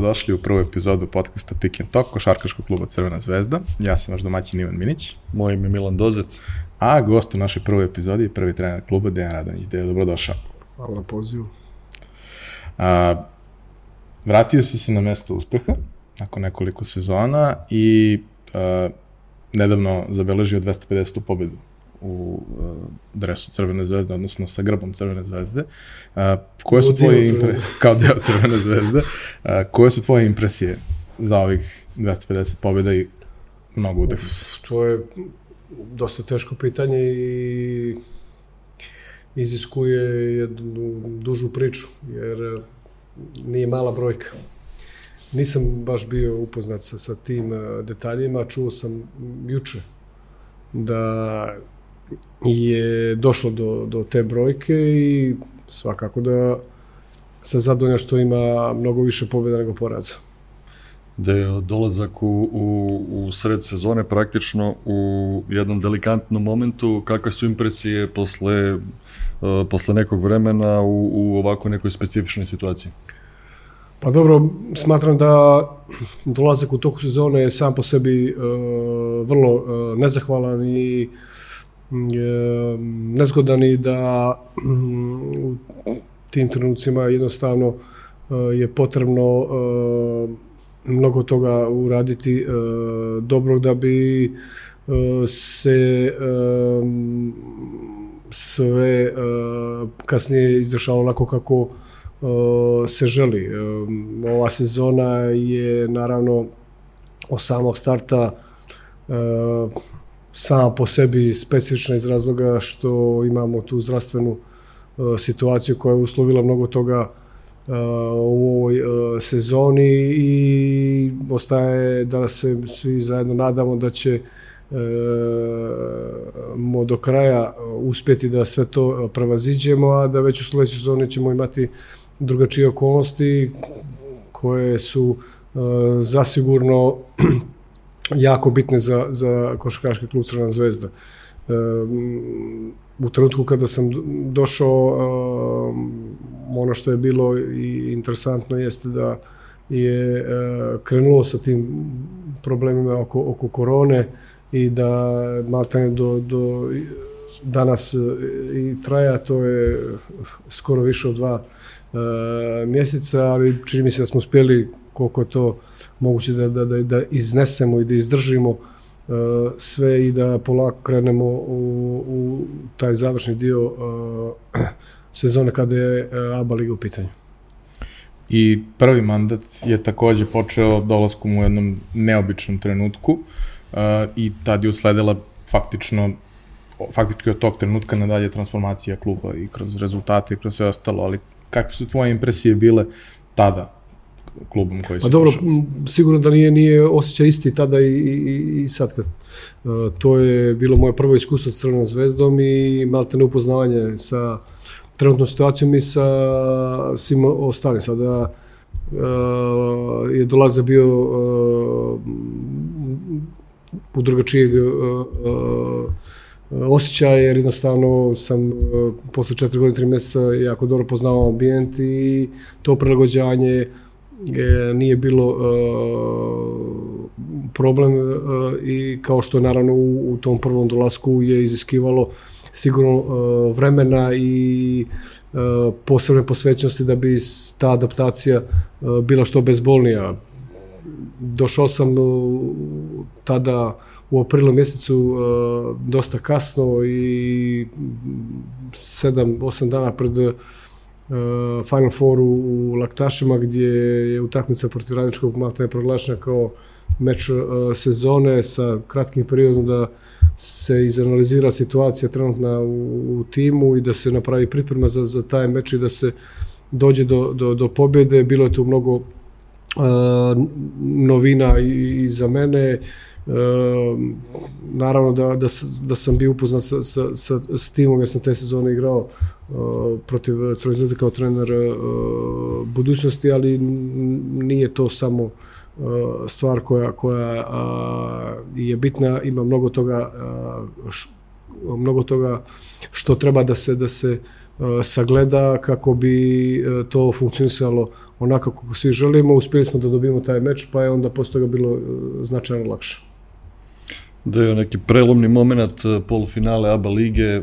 dobrodošli u prvu epizodu podcasta Pick and Talk košarkaškog kluba Crvena zvezda. Ja sam vaš domaćin Ivan Minić. Moje ime je Milan Dozec. A gost u našoj prvoj epizodi je prvi trener kluba Dejan Radanić. Dejan, dobrodošao. Hvala na pozivu. A, vratio si se na mesto uspeha nakon nekoliko sezona i a, nedavno zabeležio 250. pobedu u uh, dresu Crvene zvezde, odnosno sa grbom Crvene zvezde. Uh, koje su tvoje impresije, kao deo Crvene zvezde, uh, koje su tvoje impresije za ovih 250 pobjeda i mnogo utakmica? To je dosta teško pitanje i iziskuje jednu dužu priču, jer nije mala brojka. Nisam baš bio upoznat sa, sa tim detaljima, čuo sam juče da je došlo do, do te brojke i svakako da se zadovoljan što ima mnogo više pobjeda nego poraza. Da je dolazak u, u, u sred sezone praktično u jednom delikantnom momentu, kakve su impresije posle, uh, posle nekog vremena u, u ovako nekoj specifičnoj situaciji? Pa dobro, smatram da dolazak u toku sezone je sam po sebi uh, vrlo uh, nezahvalan i uh, nezgodan i da u tim trenucima jednostavno e, je potrebno e, mnogo toga uraditi e, dobrog da bi se sve kasnije izdešalo onako kako se želi. Ova sezona je naravno od samog starta sama po sebi specifična iz razloga što imamo tu zdravstvenu uh, situaciju koja je uslovila mnogo toga uh, u ovoj uh, sezoni i ostaje da se svi zajedno nadamo da će mo do kraja uspjeti da sve to prevaziđemo, a da već u sledećoj sezoni ćemo imati drugačije okolnosti koje su zasigurno jako bitne za, za košarkaški klub Crvena zvezda. E, u trenutku kada sam došao, e, ono što je bilo i interesantno jeste da je e, krenulo sa tim problemima oko, oko korone i da maltene do, do danas i traja, to je skoro više od dva e, mjeseca, ali čini mi se da smo uspjeli koliko to moguće da, da, da, da iznesemo i da izdržimo uh, sve i da polako krenemo u, u taj završni dio uh, sezone kada je uh, ABA Liga u pitanju. I prvi mandat je takođe počeo dolaskom u jednom neobičnom trenutku uh, i tad je usledila faktično faktički od tog trenutka nadalje transformacija kluba i kroz rezultate i kroz sve ostalo, ali kakve su tvoje impresije bile tada klubom koji se Pa dobro, došao. sigurno da nije, nije osjećaj isti tada i, i, i sad kad. Uh, to je bilo moje prvo iskustvo sa Crvenom zvezdom i malte neupoznavanje sa trenutnom situacijom i sa svim ostalim. Sada uh, je dolaze bio uh, u drugačijeg uh, uh, osjećaja, jer jednostavno sam uh, posle četiri godine, tri meseca jako dobro poznao ambijent i to prilagođanje e, nije bilo e, problem e, i kao što naravno u, u tom prvom dolasku je iziskivalo sigurno e, vremena i e, posebne posvećenosti da bi ta adaptacija e, bila što bezbolnija. Došao sam e, tada u aprilu mjesecu dosta kasno i 7-8 dana pred Final Four u Laktašima gdje je utakmica protiv radničkog malta proglašena kao meč uh, sezone sa kratkim periodom da se izanalizira situacija trenutna u, u timu i da se napravi priprema za, za taj meč i da se dođe do, do, do pobjede. Bilo je tu mnogo uh, novina i, i za mene. Uh, naravno da, da, da sam bio upoznat sa, sa, sa, sa timom jer sam te sezone igrao protiv Crvene zvezde kao trener e, budućnosti, ali nije to samo e, stvar koja, koja je bitna, ima mnogo toga mnogo toga što treba da se da se sagleda kako bi e, to funkcionisalo onako kako svi želimo, uspjeli smo da dobijemo taj meč, pa je onda posle toga bilo e, značajno lakše. Da je neki prelomni moment e, polufinale ABA lige,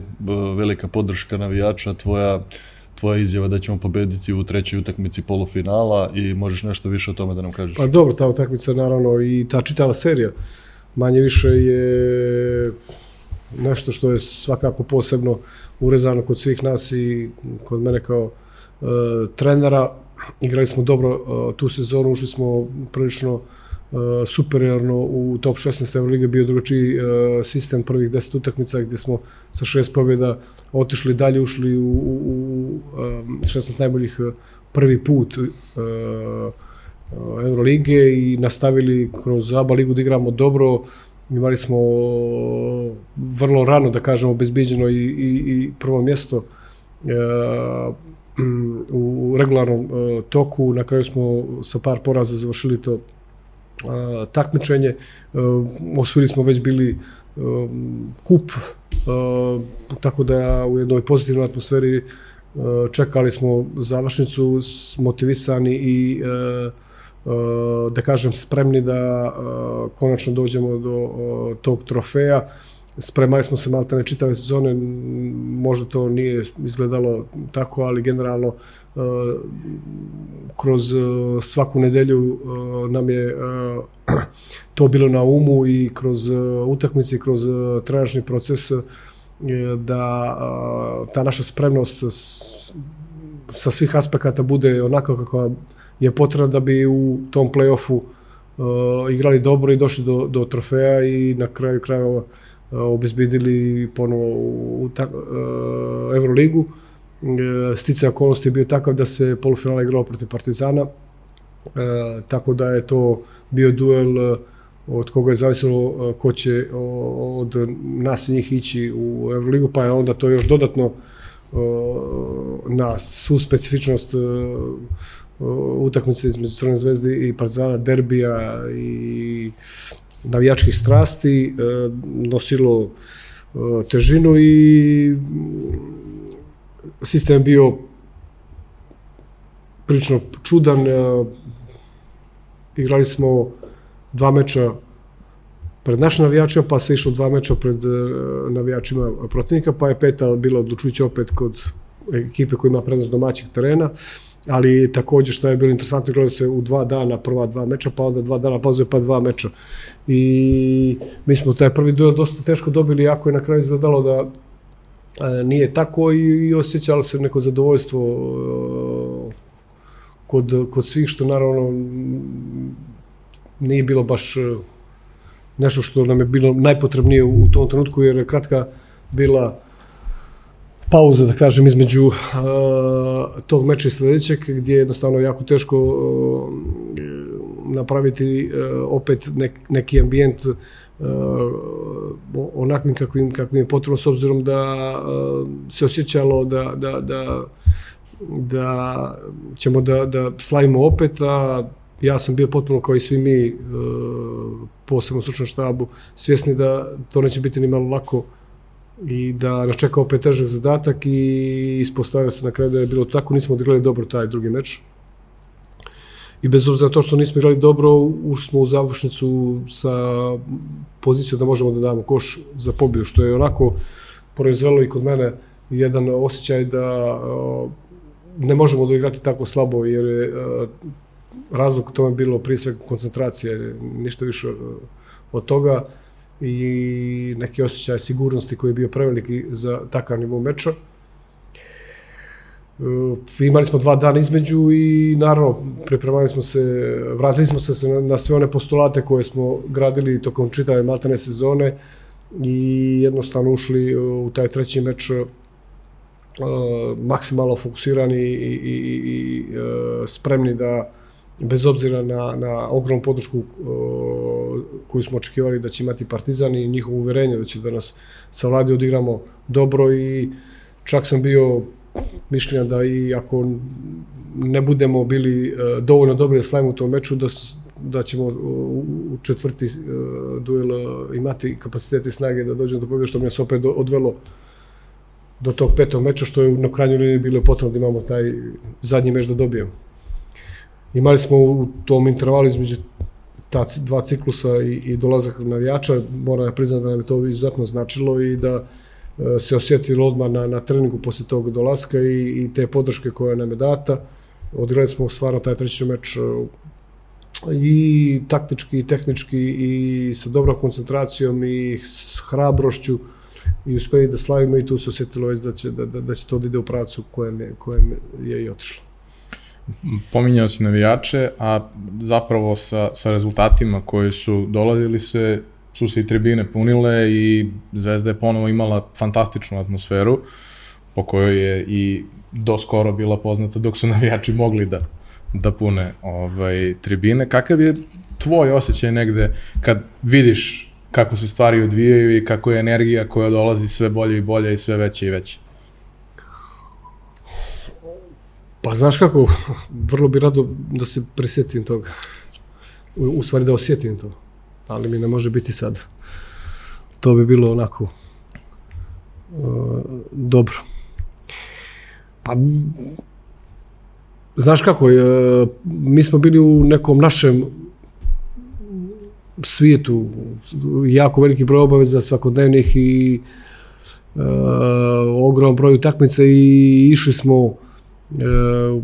velika podrška navijača, tvoja tvoja izjava da ćemo pobediti u trećoj utakmici polufinala i možeš nešto više o tome da nam kažeš? Pa dobro, ta utakmica naravno i ta čitava serija manje više je nešto što je svakako posebno urezano kod svih nas i kod mene kao uh, trenera. Igrali smo dobro uh, tu sezonu, ušli smo prilično uh, superiorno u top 16 Euroliga bio drugačiji uh, sistem prvih 10 utakmica gdje smo sa šest pobjeda otišli dalje, ušli u, u, u um, 16 najboljih prvi put Eurolige i nastavili kroz ABA ligu da igramo dobro, imali smo vrlo rano, da kažemo, obezbiđeno i, i, i prvo mjesto u regularnom toku. Na kraju smo sa par poraza završili to takmičenje. E, osvojili smo već bili e, kup, e, tako da u jednoj pozitivnoj atmosferi čekali smo završnicu, motivisani i da kažem, spremni da konačno dođemo do tog trofeja. Spremali smo se malte ne čitave sezone, možda to nije izgledalo tako, ali generalno kroz svaku nedelju nam je to bilo na umu i kroz utakmice i kroz trenažni proces da ta naša spremnost sa svih aspekata bude onako kako je potrebna da bi u tom play-offu igrali dobro i došli do, do trofeja i na kraju krajeva obezbedili ponovo u, ta, Euroligu. Uh, stice okolnosti je bio takav da se polufinale igrao protiv Partizana, uh, tako da je to bio duel uh, od koga je zavisilo ko će od nas i njih ići u Euroligu, pa je onda to još dodatno na svu specifičnost utakmice između Crvene zvezde i Partizana, derbija i navijačkih strasti e, nosilo e, težinu i sistem bio prilično čudan. E, igrali smo dva meča pred našim navijačima, pa se išlo dva meča pred navijačima protivnika, pa je peta bila odlučujuća opet kod ekipe koja ima prednost domaćih terena. Uh, ali takođe što je bilo interesantno igrali se u dva dana prva dva meča pa onda dva dana pauze pa dva meča. I mi smo taj prvi duel dosta teško dobili jako je na kraju izgledalo da e, nije tako i, i osjećalo se neko zadovoljstvo e, kod, kod svih što naravno nije bilo baš e, nešto što nam je bilo najpotrebnije u, u tom trenutku jer je kratka bila pauza, da kažem, između uh, tog meča i sledećeg, gdje je jednostavno jako teško uh, napraviti uh, opet nek, neki ambijent uh, onakvim kakvim, kakvim je potrebno, s obzirom da uh, se osjećalo da, da, da, da ćemo da, da slavimo opet, a ja sam bio potpuno kao i svi mi, uh, posebno stručnom štabu, svjesni da to neće biti ni malo lako i da nas čeka opet težak zadatak i ispostavio se na kraju da je bilo tako, nismo odigrali dobro taj drugi meč. I bez obzira na to što nismo igrali dobro, ušli smo u završnicu sa pozicijom da možemo da damo koš za pobjedu, što je onako proizvelo i kod mene jedan osjećaj da ne možemo da igrati tako slabo, jer je razlog tome bilo prije svega koncentracije, ništa više od toga i neki osjećaj sigurnosti koji je bio preveliki za takav nivo meča. Uh, imali smo dva dana između i naravno pripremali smo se, vratili smo se na, sve one postulate koje smo gradili tokom čitave maltene sezone i jednostavno ušli u taj treći meč uh, maksimalno fokusirani i, i, i, uh, spremni da bez obzira na, na ogromnu podršku koju smo očekivali da će imati Partizan i njihovo uverenje da će da nas sa vladi odigramo dobro i čak sam bio mišljenja da i ako ne budemo bili uh, dovoljno dobri da slavimo u tom meču, da, da ćemo u, četvrti uh, duel imati kapacitete i snage da dođemo do pobjede, što mi se opet odvelo do tog petog meča, što je na krajnjoj liniji bilo potrebno da imamo taj zadnji meč da dobijemo. imali smo u tom intervalu između ta dva ciklusa i, i dolazak navijača, moram da priznam da nam je to izuzetno značilo i da e, se osjetilo odmah na, na treningu posle tog dolaska i, i te podrške koja nam je data. Odigrali smo stvarno taj treći meč e, i taktički i tehnički i sa dobrom koncentracijom i s hrabrošću i uspeli da slavimo i tu se osjetilo da će, da, da, da će to da ide u pracu kojem je, kojem je i otišlo pominjao si navijače, a zapravo sa, sa rezultatima koji su dolazili se, su se i tribine punile i Zvezda je ponovo imala fantastičnu atmosferu po kojoj je i do skoro bila poznata dok su navijači mogli da, da pune ovaj, tribine. Kakav je tvoj osjećaj negde kad vidiš kako se stvari odvijaju i kako je energija koja dolazi sve bolje i bolje i sve veće i veće? Pa znaš kako, vrlo bi rado da se prisjetim toga. U, u stvari da osjetim to. Ali mi ne može biti sad. To bi bilo onako uh, dobro. Pa znaš kako, uh, mi smo bili u nekom našem svijetu, jako veliki broj obaveza svakodnevnih i uh, ogrom broj utakmica i išli smo E,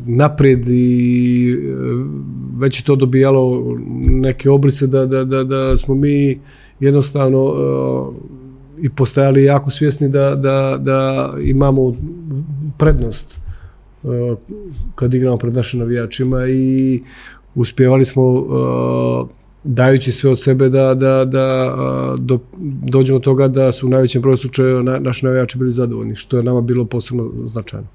napred i e, već je to dobijalo neke oblice da, da, da, da smo mi jednostavno uh, i postajali jako svjesni da, da, da imamo prednost uh, kad igramo pred našim navijačima i uspjevali smo dajući sve od sebe da, da, da do, dođemo do toga da su u najvećem broju slučajeva na, naši navijači bili zadovoljni, što je nama bilo posebno značajno.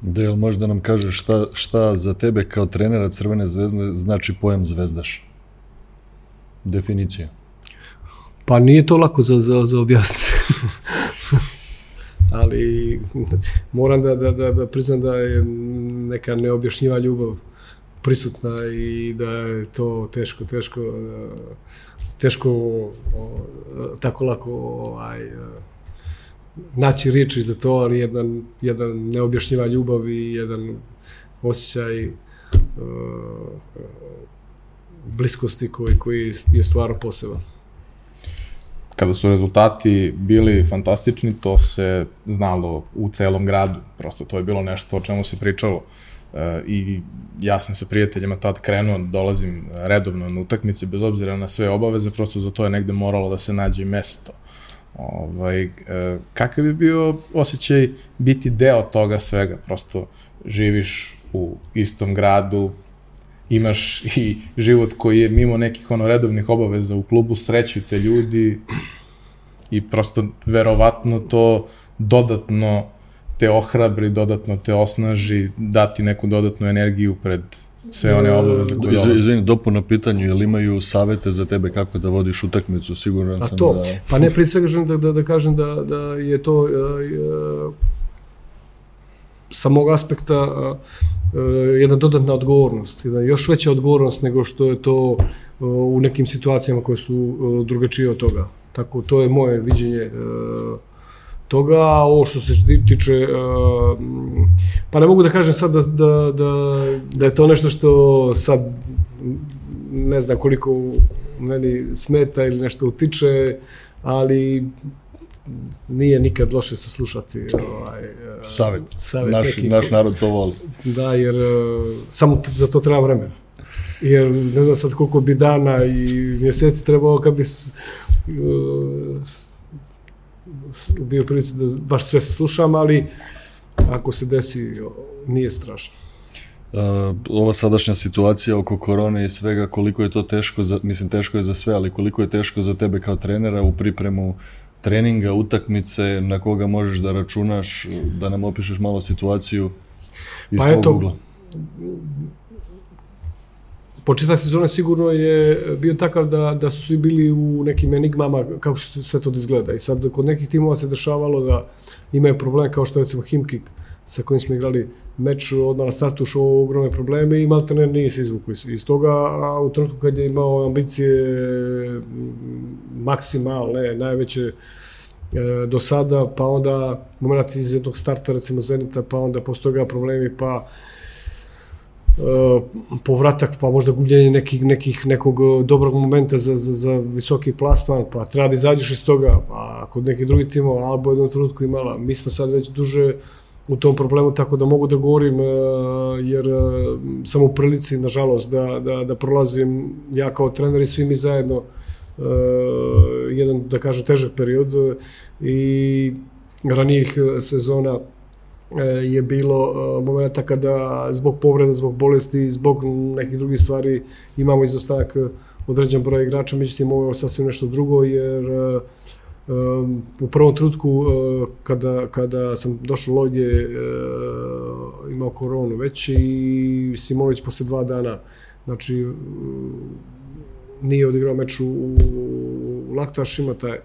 Dejel, možda nam kaže šta, šta za tebe kao trenera Crvene zvezde znači pojam zvezdaš? Definicija. Pa nije to lako za, za, za objasniti. Ali moram da, da, da, da priznam da je neka neobjašnjiva ljubav prisutna i da je to teško, teško, teško tako lako ovaj, naći riječi za to, ali jedan, jedan neobjašnjiva ljubav i jedan osjećaj uh, bliskosti koji, koji je stvarno poseban. Kada su rezultati bili fantastični, to se znalo u celom gradu. Prosto to je bilo nešto o čemu se pričalo. E, I ja sam sa prijateljima tad krenuo, dolazim redovno na utakmice, bez obzira na sve obaveze, prosto za to je negde moralo da se nađe mesto. Ovaj, e, kakav je bio osjećaj biti deo toga svega? Prosto živiš u istom gradu, imaš i život koji je mimo nekih ono redovnih obaveza u klubu, sreću te ljudi i prosto verovatno to dodatno te ohrabri, dodatno te osnaži, dati neku dodatnu energiju pred sve one obaveze koje dolaze. Izvini, dopuna pitanju, jel imaju savete za tebe kako da vodiš utakmicu? Siguran sam to, da... Pa ne, prije svega želim da, da, da kažem da, da je to uh, uh, sa mog aspekta uh, jedna dodatna odgovornost, jedna još veća odgovornost nego što je to uh, u nekim situacijama koje su uh, drugačije od toga. Tako, to je moje viđenje uh, toga, ovo što se tiče, uh, pa ne mogu da kažem sad da, da, da, da je to nešto što sad ne znam koliko meni smeta ili nešto utiče, ali nije nikad loše se slušati ovaj, uh, savet. savet naš, neki, naš narod to voli. Da, jer uh, samo za to treba vremena. Jer ne znam sad koliko bi dana i mjeseci trebao kad bi bio prilici da baš sve se slušam, ali ako se desi, nije strašno. Uh, ova sadašnja situacija oko korone i svega, koliko je to teško, za, mislim teško je za sve, ali koliko je teško za tebe kao trenera u pripremu treninga, utakmice, na koga možeš da računaš, da nam opišeš malo situaciju iz pa eto, ugla? Početak sezone sigurno je bio takav da, da su svi bili u nekim enigmama kako što sve to izgleda. I sad kod nekih timova se dešavalo da imaju probleme kao što je recimo Himkik sa kojim smo igrali meč odmah na startu ušao ogromne probleme i malte ne nije se izvuku iz toga, a u trenutku kad je imao ambicije maksimalne, najveće e, do sada, pa onda moment iz jednog starta recimo Zenita, pa onda posle toga problemi, pa povratak, pa možda gubljenje nekih, nekih, nekog dobrog momenta za, za, za visoki plasman, pa treba da izađeš iz toga, pa kod nekih drugih timova, Alba u jednom trenutku imala, mi smo sad već duže u tom problemu, tako da mogu da govorim, jer sam u prilici, nažalost, da, da, da prolazim ja kao trener i svi mi zajedno jedan, da kažem, težak period i ranijih sezona je bilo e, momenta kada zbog povreda, zbog bolesti, zbog nekih drugih stvari imamo izostanak određen broj igrača, međutim ovo je sasvim nešto drugo jer e, u prvom trutku kada, kada sam došao Lloyd je imao koronu već i Simović posle dva dana znači nije odigrao meč u, u Laktašima taj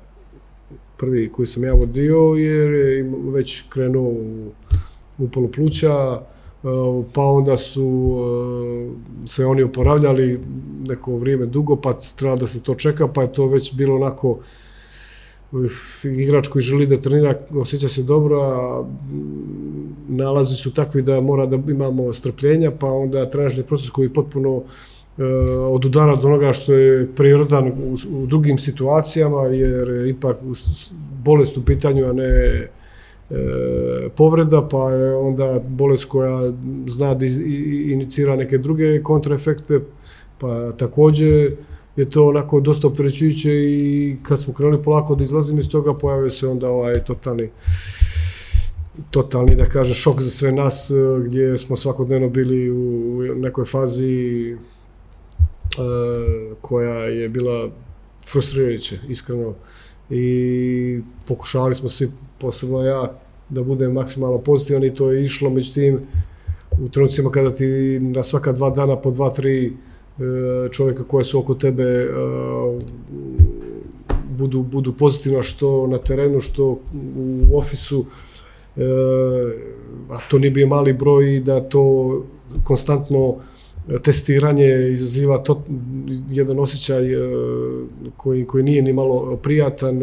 prvi koji sam ja vodio jer je već krenuo u upalo pluća, e, pa onda su e, se oni oporavljali neko vrijeme dugo, pa treba da se to čeka, pa je to već bilo onako igrač koji želi da trenira, osjeća se dobro, a nalazi su takvi da mora da imamo strpljenja, pa onda trenažni proces koji potpuno e, od udara do onoga što je prirodan u, u drugim situacijama, jer ipak bolest u pitanju, a ne e, povreda, pa je onda bolest koja zna da inicira neke druge kontraefekte, pa takođe je to onako dosta opterećujuće i kad smo krenuli polako da izlazimo iz toga, pojavio se onda ovaj totalni totalni, da kažem, šok za sve nas, gdje smo svakodnevno bili u nekoj fazi e, koja je bila frustrirajuća, iskreno. I pokušavali smo svi, posebno ja, da bude maksimalno pozitivan i to je išlo, međutim, u trenucima kada ti na svaka dva dana po dva, tri e, čovjeka koje su oko tebe e, budu, budu pozitivna što na terenu, što u ofisu, e, a to nije bio mali broj da to konstantno testiranje izaziva to, jedan osjećaj koji, koji nije ni malo prijatan,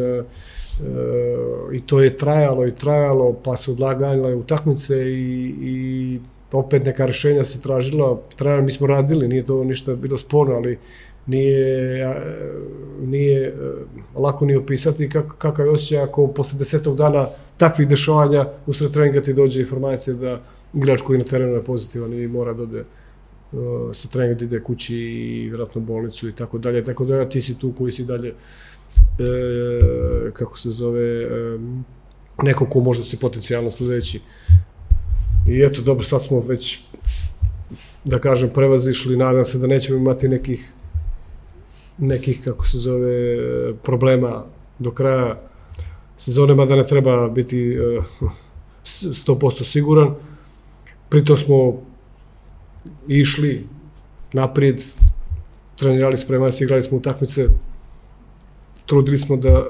i to je trajalo i trajalo, pa se odlagale utakmice i, i opet neka rešenja se tražila, trajalo, mi smo radili, nije to ništa bilo sporno, ali nije, nije e, lako ni opisati kak, kakav je osjećaj ako posle desetog dana takvih dešavanja usred treninga ti dođe informacija da igrač koji na terenu je pozitivan i mora da ode uh, sa treninga da ide kući i vjerojatno bolnicu i tako dalje, tako da ti si tu koji si dalje uh, e, kako se zove, e, neko ko može da se potencijalno sledeći. I eto, dobro, sad smo već, da kažem, prevazišli, nadam se da nećemo imati nekih nekih, kako se zove, problema do kraja sezone, mada ne treba biti uh, e, 100% siguran. Pritom smo išli naprijed, trenirali, spremali se, igrali smo utakmice, trudili smo da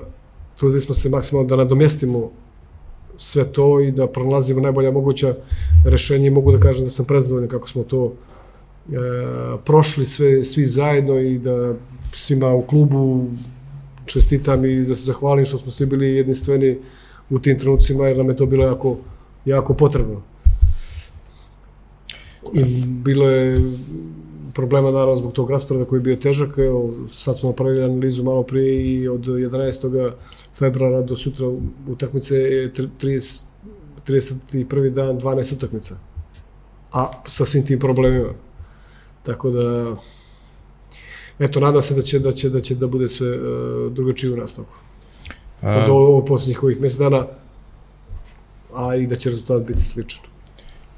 trudili smo se maksimalno da nadomjestimo sve to i da pronalazimo najbolja moguća rešenja i mogu da kažem da sam prezadovoljan kako smo to e, prošli sve, svi zajedno i da svima u klubu čestitam i da se zahvalim što smo svi bili jedinstveni u tim trenucima jer nam je to bilo jako, jako potrebno. I bilo je problema naravno zbog tog rasporeda koji je bio težak. Evo, sad smo napravili analizu malo prije i od 11. februara do sutra utakmice je 30, 31. dan 12 utakmica. A sa svim tim problemima. Tako da eto nadam se da će da će da će da bude sve uh, drugačije u nastavku. Od ovo poslednjih ovih mjesec dana a i da će rezultat biti sličan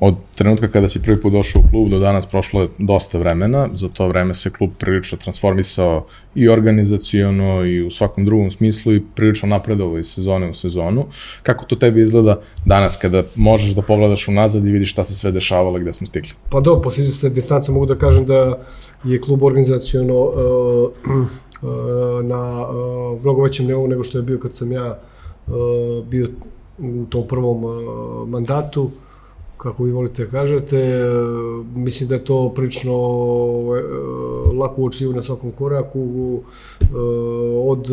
od trenutka kada si prvi put došao u klub do danas prošlo je dosta vremena, za to vreme se klub prilično transformisao i organizacijono i u svakom drugom smislu i prilično napredovao iz sezone u sezonu. Kako to tebi izgleda danas kada možeš da pogledaš unazad i vidiš šta se sve dešavalo i gde smo stigli? Pa do, posle se distance mogu da kažem da je klub organizacijono uh, uh, na uh, mnogo većem nivou nego što je bio kad sam ja uh, bio u tom prvom uh, mandatu. Uh, kako vi volite da kažete, e, mislim da je to prilično e, lako uočljivo na svakom koraku, e, od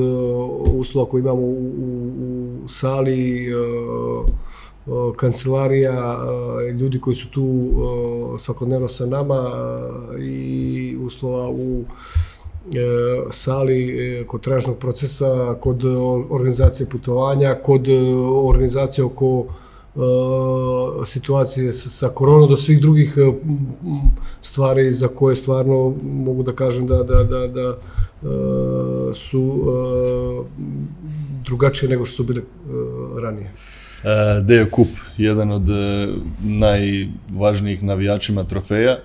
uslova koje imamo u, u, u sali, kancelarija, ljudi koji su tu svakodnevno sa nama i uslova u sali kod tražnog procesa, kod organizacije putovanja, kod organizacije oko situacije sa, korona do svih drugih stvari za koje stvarno mogu da kažem da, da, da, da su drugačije nego što su bile ranije. Dejo Kup, jedan od najvažnijih navijačima trofeja.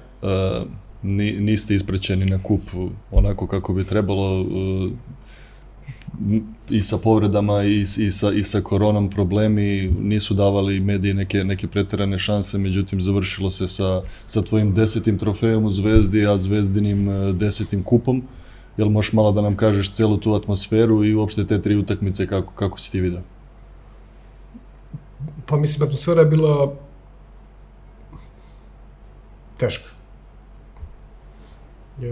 Niste isprećeni na kup onako kako bi trebalo i sa povredama i, i, sa, i sa koronom problemi nisu davali mediji neke, neke preterane šanse, međutim završilo se sa, sa tvojim desetim trofejom u Zvezdi, a Zvezdinim desetim kupom. Jel možeš malo da nam kažeš celu tu atmosferu i uopšte te tri utakmice kako, kako si ti vidio? Pa mislim, atmosfera je bila teška. E,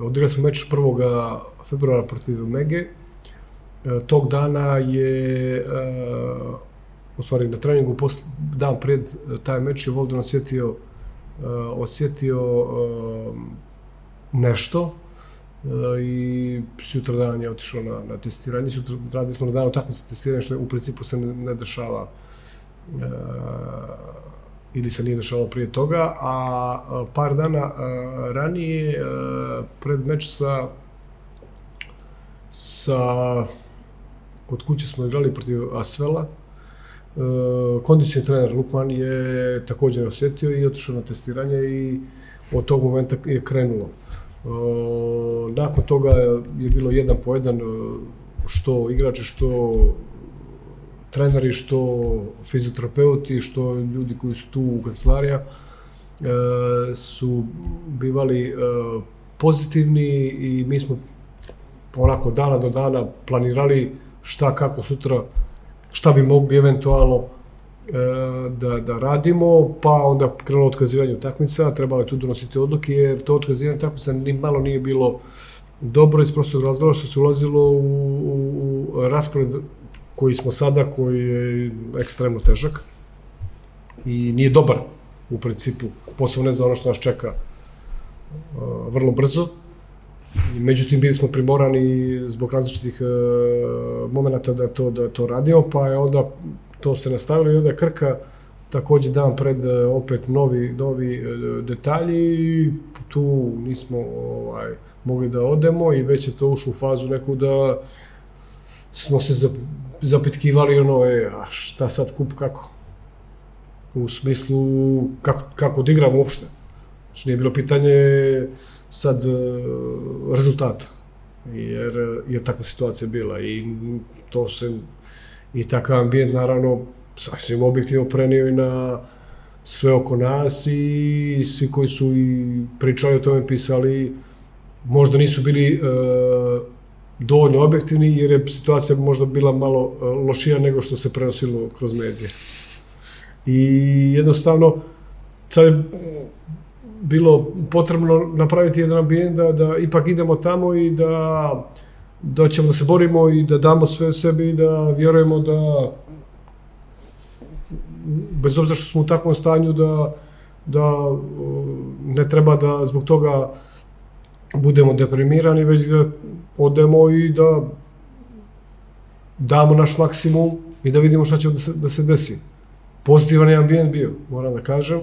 odigrali smo meč 1. februara protiv Mege. E, tog dana je, e, u stvari na treningu, posle, dan pred taj meč je Volden osjetio, e, osjetio e, nešto, i sutra dan je otišao na, na testiranje. Sutra radili smo na danu takmice testiranja, što u principu se ne, ne dešava uh, ili se nije dešavalo prije toga, a par dana ranije, pred meč sa sa kod kuće smo igrali protiv Asvela, kondicioni trener Lukman je također osjetio i otišao na testiranje i od tog momenta je krenulo. Nakon toga je bilo jedan po jedan što igrači, što treneri, što fizioterapeuti, što ljudi koji su tu u kancelarija su bivali pozitivni i mi smo onako dana do dana planirali šta kako sutra šta bi mogli eventualno E, da, da radimo, pa onda krenulo otkazivanje utakmica, trebalo je tu donositi odluke, jer to otkazivanje utakmica ni malo nije bilo dobro iz prostog razloga što se ulazilo u, u, u raspored koji smo sada, koji je ekstremno težak i nije dobar u principu, posebno ne za ono što nas čeka vrlo brzo. Međutim, bili smo primorani zbog različitih momenta da to, da to radimo, pa je onda to se nastavilo i onda je Krka takođe dan pred opet novi, novi detalji i tu nismo ovaj, mogli da odemo i već je to ušlo u fazu neku da smo se zapitkivali ono, e, a šta sad kup, kako? U smislu kako, kako da igramo uopšte. Znači nije bilo pitanje sad e, rezultata, jer je takva situacija bila i to se i takav ambijent naravno sasvim objektivno prenio i na sve oko nas i svi koji su i pričali o tome pisali možda nisu bili e, dovoljno objektivni jer je situacija možda bila malo e, lošija nego što se prenosilo kroz medije. I jednostavno sad je bilo potrebno napraviti jedan ambijent da, da ipak idemo tamo i da da ćemo da se borimo i da damo sve sebi i da vjerujemo da bez obzira što smo u takvom stanju da, da ne treba da zbog toga budemo deprimirani, već da odemo i da damo naš maksimum i da vidimo šta će da se, da se desi. Pozitivan je ambijent bio, moram da kažem.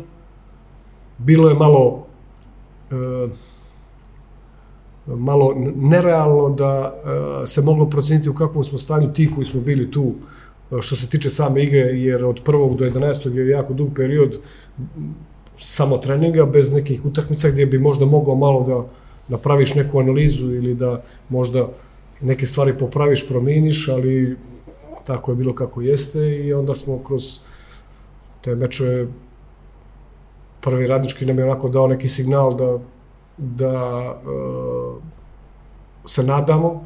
Bilo je malo e, malo nerealno da e, se moglo proceniti u kakvom smo stanju ti koji smo bili tu e, što se tiče same igre, jer od prvog do 11. je jako dug period samo treninga, bez nekih utakmica gdje bi možda mogao malo da napraviš neku analizu ili da možda neke stvari popraviš, promeniš, ali tako je bilo kako jeste i onda smo kroz te mečeve prvi radnički nam je onako dao neki signal da da uh, se nadamo,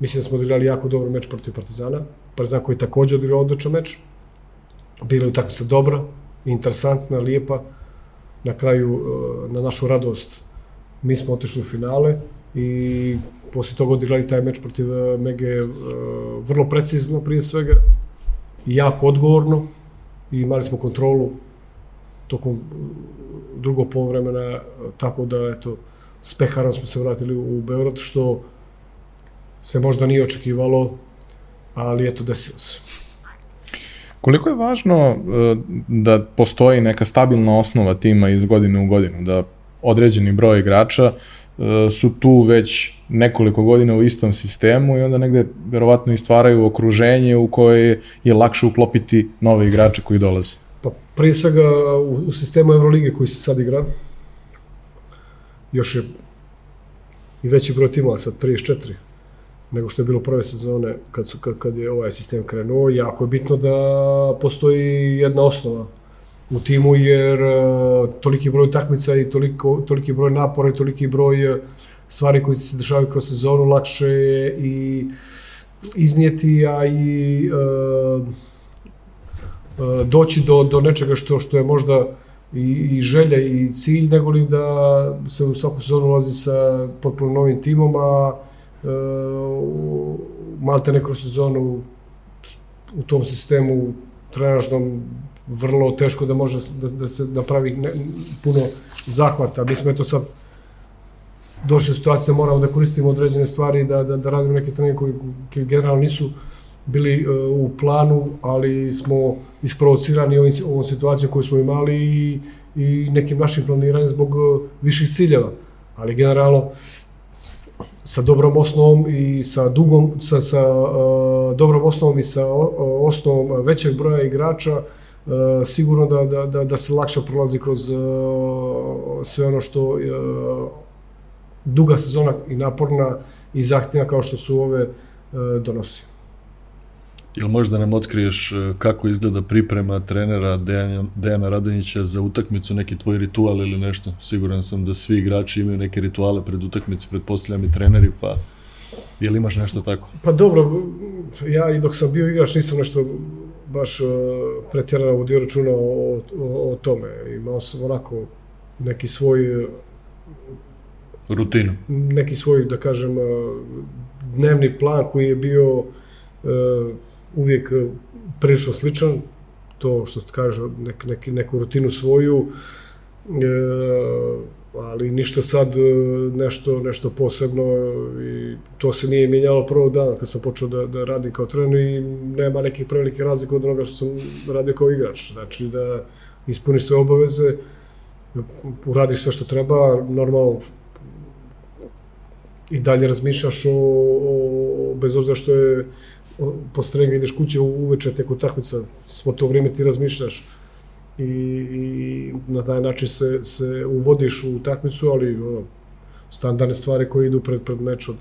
mislim da smo odigrali jako dobar meč protiv Partizana, Partizan koji takođe odigrao odličan meč, bila je utakmica dobra, interesantna, lijepa, na kraju, uh, na našu radost, mi smo otišli u finale i posle toga odigrali taj meč protiv uh, Mege uh, vrlo precizno prije svega i jako odgovorno i imali smo kontrolu tokom drugog polovremena, tako da eto, s Peharom smo se vratili u Beograd, što se možda nije očekivalo, ali eto, desilo se. Koliko je važno da postoji neka stabilna osnova tima iz godine u godinu, da određeni broj igrača e, su tu već nekoliko godina u istom sistemu i onda negde verovatno istvaraju okruženje u koje je lakše uklopiti nove igrače koji dolaze? Pa prije svega u sistemu Evrolige koji se sad igra, još je i veći broj timova, sad 34, nego što je bilo prve sezone kad, su, kad je ovaj sistem krenuo. Jako je bitno da postoji jedna osnova u timu, jer uh, toliki broj takmica i toliko, toliki broj napora i toliki broj stvari koji se dešavaju kroz sezonu lakše je i iznijeti, a i uh, doći do, do nečega što, što je možda i, i želja i cilj, nego li da se u svaku sezonu ulazi sa potpuno novim timom, a uh, malte neko sezonu u tom sistemu trenažnom vrlo teško da može da, da se napravi ne, puno zahvata. Mi smo eto sad došli u situaciju da moramo da koristimo određene stvari, da, da, da radimo neke treninge koji, koji generalno nisu bili uh, u planu, ali smo isprovocirani ovim, ovom situacijom koju smo imali i, i nekim našim planiranjem zbog uh, viših ciljeva. Ali generalno, sa dobrom osnovom i sa dugom, sa, sa uh, dobrom osnovom i sa uh, osnovom većeg broja igrača, uh, sigurno da, da, da, da se lakše prolazi kroz uh, sve ono što uh, duga sezona i naporna i zahtjevna kao što su ove uh, donosi. Ili možda nam otkriješ e, kako izgleda priprema trenera Dejana, Dejana Radonjića za utakmicu, neki tvoj ritual ili nešto? Siguran sam da svi igrači imaju neke rituale pred utakmicu, pretpostavljam i treneri, pa je li imaš nešto tako? Pa dobro, ja i dok sam bio igrač nisam nešto baš uh, pretjerano vodio računa o, o, o tome. Imao sam onako neki svoj rutinu. Neki svoj, da kažem, dnevni plan koji je bio uh, uvijek e, prilično sličan, to što se kaže, nek, nek, neku rutinu svoju, e, ali ništa sad e, nešto, nešto posebno i to se nije mijenjalo prvo dana kad sam počeo da, da radim kao trener i nema nekih prevelikih razlika od onoga što sam radio kao igrač. Znači da ispuniš sve obaveze, uradiš sve što treba, normalno i dalje razmišljaš o, o bez obzira što je posle treninga ideš kuće uveče tek utakmica, svo to vrijeme ti razmišljaš i, i na taj način se, se uvodiš u utakmicu, ali ono, standardne stvari koje idu pred, pred meč od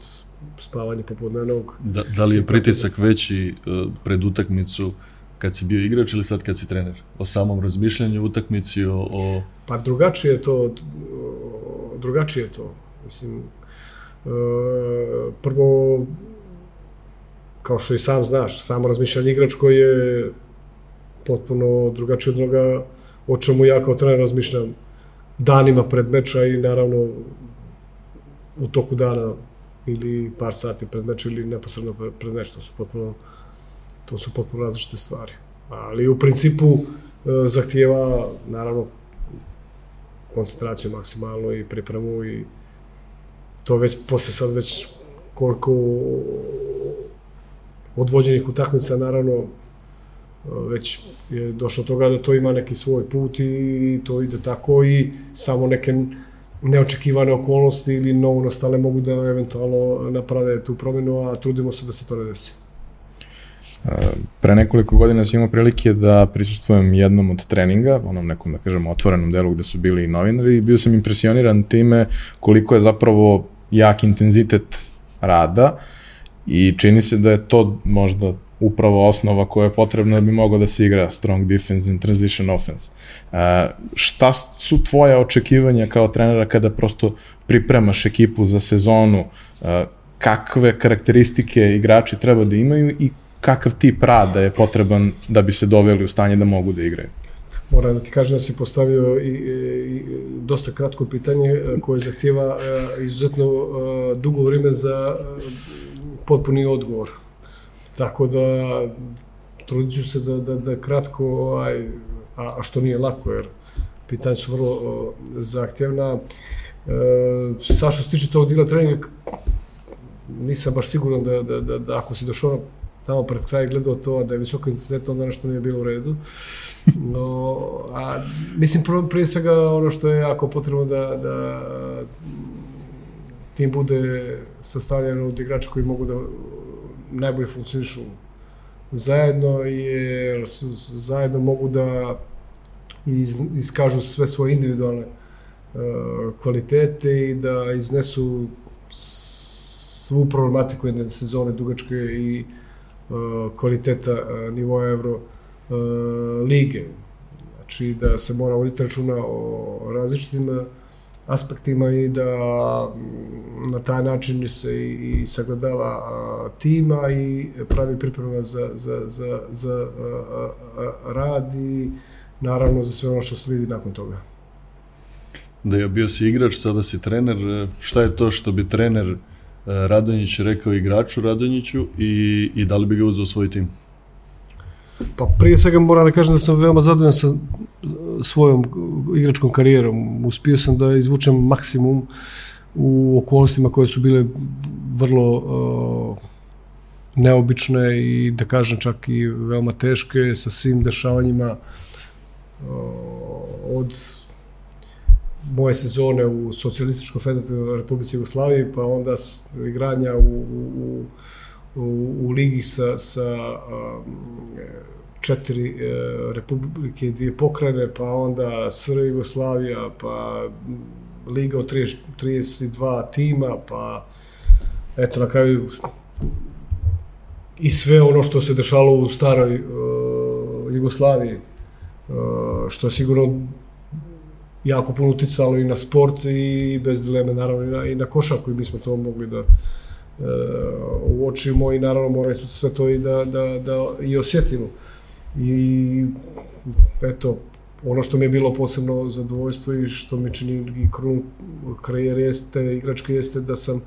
spavanja popodnevnog. Da, da li je pritisak veći uh, pred utakmicu kad si bio igrač ili sad kad si trener? O samom razmišljanju utakmici, o... o... Pa drugačije je to, drugačije je to. Mislim, uh, prvo kao što i sam znaš, samo razmišljanje igrač koji je potpuno drugačije od onoga o čemu ja kao trener razmišljam danima pred meča i naravno u toku dana ili par sati pred meč ili neposredno pred meč, to su potpuno to su potpuno različite stvari. Ali u principu e, zahtijeva naravno koncentraciju maksimalno i pripremu i to već posle sad već koliko odvođenih utakmica, naravno, već je došlo toga da to ima neki svoj put i to ide tako i samo neke neočekivane okolnosti ili novo nastale mogu da eventualno naprave tu promjenu, a trudimo se da se to ne desi. Pre nekoliko godina sam imao prilike da prisustujem jednom od treninga, onom nekom, da kažemo, otvorenom delu gde su bili novinari i bio sam impresioniran time koliko je zapravo jak intenzitet rada, I čini se da je to možda upravo osnova koja je potrebna da bi mogao da se igra strong defense and transition offense. Uh, šta su tvoja očekivanja kao trenera kada prosto pripremaš ekipu za sezonu? Uh, kakve karakteristike igrači treba da imaju i kakav tip rada je potreban da bi se doveli u stanje da mogu da igraju? Moram da ti kažem da si postavio i, i, i dosta kratko pitanje e, koje zahtjeva e, izuzetno e, dugo vreme za potpuni odgovor. Tako da trudit ću se da, da, da kratko, ovaj, a, a što nije lako, jer pitanja su vrlo o, zahtjevna. E, sa što se tiče tog dila treninga, nisam baš siguran da, da, da, da ako si došao tamo pred kraj gledao to, da je visoko intenzitet, onda nešto nije bilo u redu. No, a, mislim, prije svega ono što je jako potrebno da, da tim bude sastavljen od igrača koji mogu da najbolje funkcionišu zajedno, jer zajedno mogu da iz, iskažu sve svoje individualne uh, kvalitete i da iznesu svu problematiku jedne sezone dugačke i uh, kvaliteta uh, nivoa Euro lige. Znači da se mora voditi računa o različitim aspektima i da mm, na taj način se i, i sagledava tima i pravi priprema za, za, za, za rad i naravno za sve ono što slidi nakon toga. Da je bio si igrač, sada si trener. Šta je to što bi trener Radonjić rekao igraču Radonjiću i, i da li bi ga uzao svoj tim? Pa prije svega moram da kažem da sam veoma zadovoljan sa svojom igračkom karijerom. Uspio sam da izvučem maksimum u okolnostima koje su bile vrlo uh, neobične i da kažem čak i veoma teške sa svim dešavanjima uh, od moje sezone u Socijalističkoj federativnoj Republici Jugoslaviji, pa onda igranja u, u, u, u ligi sa, sa um, četiri e, republike i dvije pokrajine, pa onda SR Jugoslavija, pa liga od 30, 32 tima, pa eto na kraju i sve ono što se dešalo u staroj uh, Jugoslaviji, uh, što je sigurno jako puno uticalo i na sport i bez dileme naravno i na, i na košarku i mi smo to mogli da uočimo i naravno morali smo sve to i da, da, da i osjetimo. I eto, ono što mi je bilo posebno zadovoljstvo i što mi čini i krun karijer jeste, igračke jeste da sam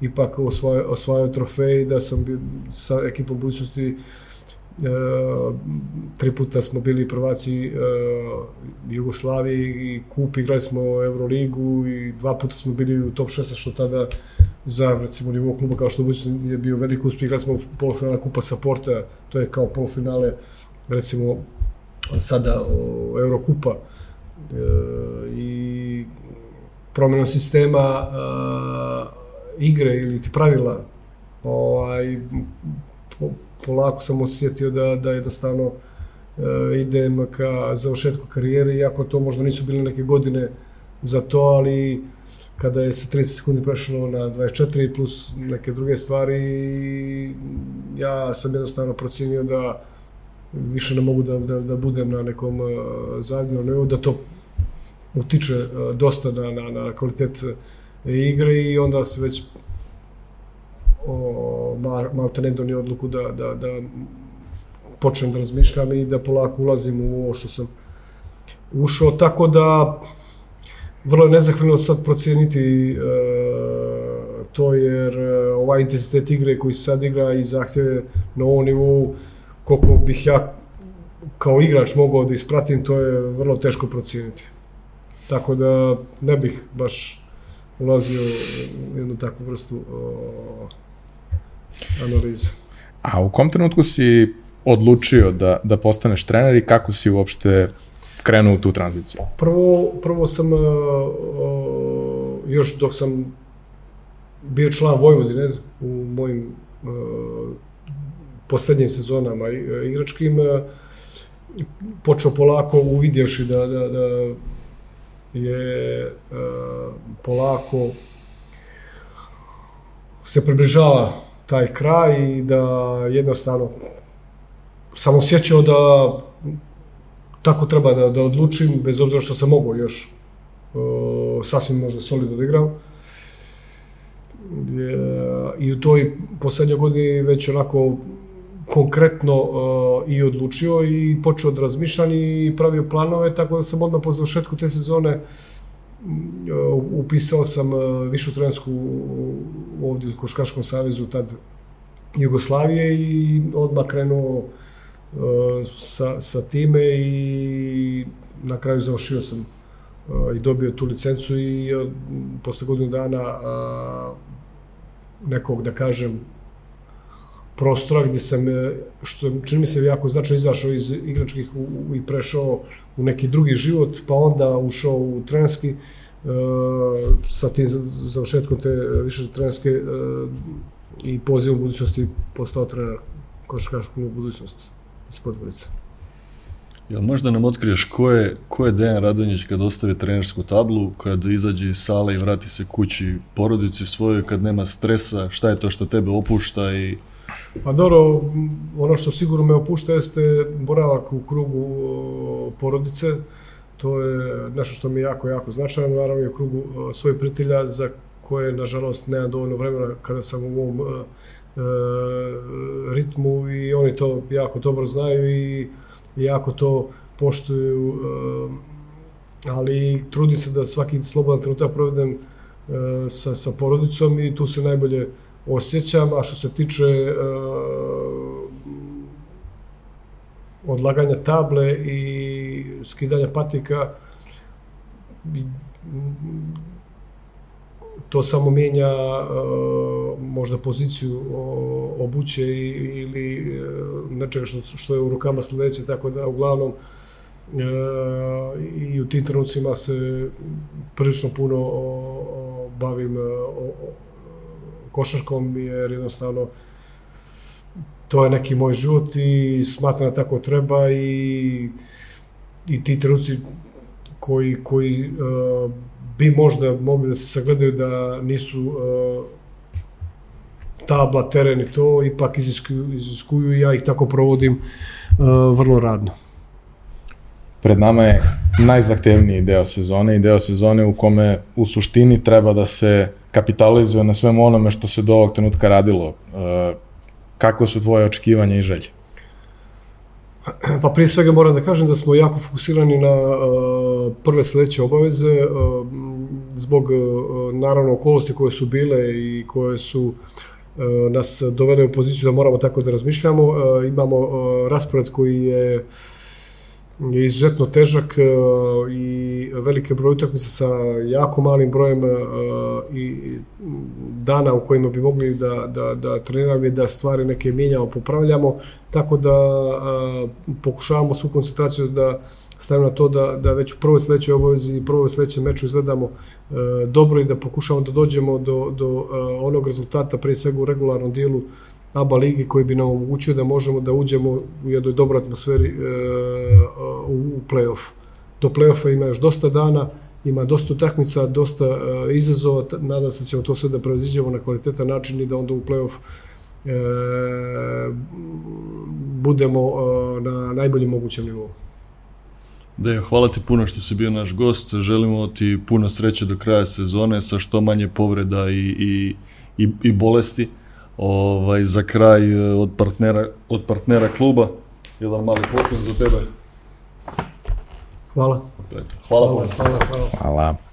ipak osvajao, osvajao trofej, da sam sa ekipom budućnosti E, tri puta smo bili prvaci e, Jugoslavije i kup, igrali smo Euroligu i dva puta smo bili u top 16 što tada za recimo nivo kluba kao što je bio veliko uspjeh, igrali smo polufinale kupa sa Porta, to je kao polufinale recimo sada o Eurokupa e, i promjenom sistema e, igre ili ti pravila ovaj, po, polako sam osjetio da, da jednostavno e, idem ka završetku karijere, iako to možda nisu bile neke godine za to, ali kada je sa 30 sekundi prešlo na 24 plus neke druge stvari, ja sam jednostavno procenio da više ne mogu da, da, da budem na nekom uh, zavidnom nivou, da to utiče uh, dosta na, na, na kvalitet igre i onda se već o, mal, malte ne donio odluku da, da, da počnem da razmišljam i da polako ulazim u ovo što sam ušao, tako da vrlo je nezahvalno sad procijeniti e, to jer e, ovaj intenzitet igre koji se sad igra i zahtjeve na ovom nivou koliko bih ja kao igrač mogao da ispratim, to je vrlo teško procijeniti. Tako da ne bih baš ulazio u jednu takvu vrstu o, analize. A u kom trenutku si odlučio da, da postaneš trener i kako si uopšte krenuo u tu tranziciju? Prvo, prvo sam, o, još dok sam bio član Vojvodine u mojim o, poslednjim sezonama e, igračkim e, počeo polako uvidjevši da, da, da je e, polako se približava taj kraj i da jednostavno sam osjećao da tako treba da, da odlučim, bez obzira što sam mogao još sasvim možda solidno da igram. I u toj poslednjoj godini već onako konkretno uh, i odlučio i počeo da razmišljam i pravio planove, tako da sam odmah po završetku te sezone uh, upisao sam uh, višu trenersku ovdje u Koškaškom savezu tad Jugoslavije i odmah krenuo sa, sa time i na kraju završio sam i dobio tu licencu i posle godinu dana nekog, da kažem, prostora gde sam, e, što čini mi se jako značajno izašao iz igračkih u, i prešao u neki drugi život, pa onda ušao u trenerski, uh, sa tim završetkom te više trenerske uh, i pozivom budućnosti postao trener košarkaškog kluba budućnost iz Podgorice. Jel možda nam otkriješ ko je, ko je Dejan Radonjić kad ostavi trenersku tablu, kad izađe iz sale i vrati se kući porodici svojoj, kad nema stresa, šta je to što tebe opušta i Pa dobro, ono što sigurno me opušta jeste boravak u krugu porodice. To je nešto što mi je jako, jako značajno. Naravno i u krugu svojih prijatelja za koje, nažalost, nemam dovoljno vremena kada sam u ovom ritmu i oni to jako dobro znaju i jako to poštuju. Uh, ali trudim se da svaki slobodan trenutak provedem uh, sa, sa porodicom i tu se najbolje osjećam, a što se tiče odlaganja table i skidanja patika, to samo mijenja uh, možda poziciju obuće ili uh, nečega što, što je u rukama sledeće, tako da uglavnom uh, i u tim trenucima se prilično puno bavim uh, košarkom, jer jednostavno to je neki moj život i smatram da tako treba i, i ti trenuci koji, koji bi možda mogli da se sagledaju da nisu uh, tabla, teren i to, ipak iziskuju, iziskuju i ja ih tako provodim uh, vrlo radno. Pred nama je najzahtevniji deo sezone i deo sezone u kome u suštini treba da se kapitalizuje na svemu onome što se do ovog trenutka radilo. E, kako su tvoje očekivanja i želje? Pa prije svega moram da kažem da smo jako fokusirani na uh, prve sledeće obaveze uh, zbog uh, naravno okolosti koje su bile i koje su uh, nas dovele u poziciju da moramo tako da razmišljamo. Uh, imamo uh, raspored koji je je izuzetno težak i velike broj utakmica sa jako malim brojem i dana u kojima bi mogli da, da, da treniramo i da stvari neke mijenjamo, popravljamo, tako da pokušavamo svu koncentraciju da stavimo na to da, da već u prvoj sledećoj obavezi i prvoj sledećem meču izgledamo dobro i da pokušamo da dođemo do, do onog rezultata, pre svega u regularnom dijelu ABA ligi koji bi nam omogućio da možemo da uđemo u jednoj dobroj atmosferi e, u, u play-off. Do play-offa ima još dosta dana, ima dosta utakmica, dosta e, izazova, nadam se da ćemo to sve da prevaziđemo na kvalitetan način i da onda u play-off e, budemo e, na najboljem mogućem nivou. Deja, hvala ti puno što si bio naš gost. Želimo ti puno sreće do kraja sezone sa što manje povreda i, i, i, i bolesti. Ovaj, za kraj eh, od partnera, od partnera kluba, jedan mali poklon za tebe. Hvala. Hvala, hvala, hvala, hvala. hvala.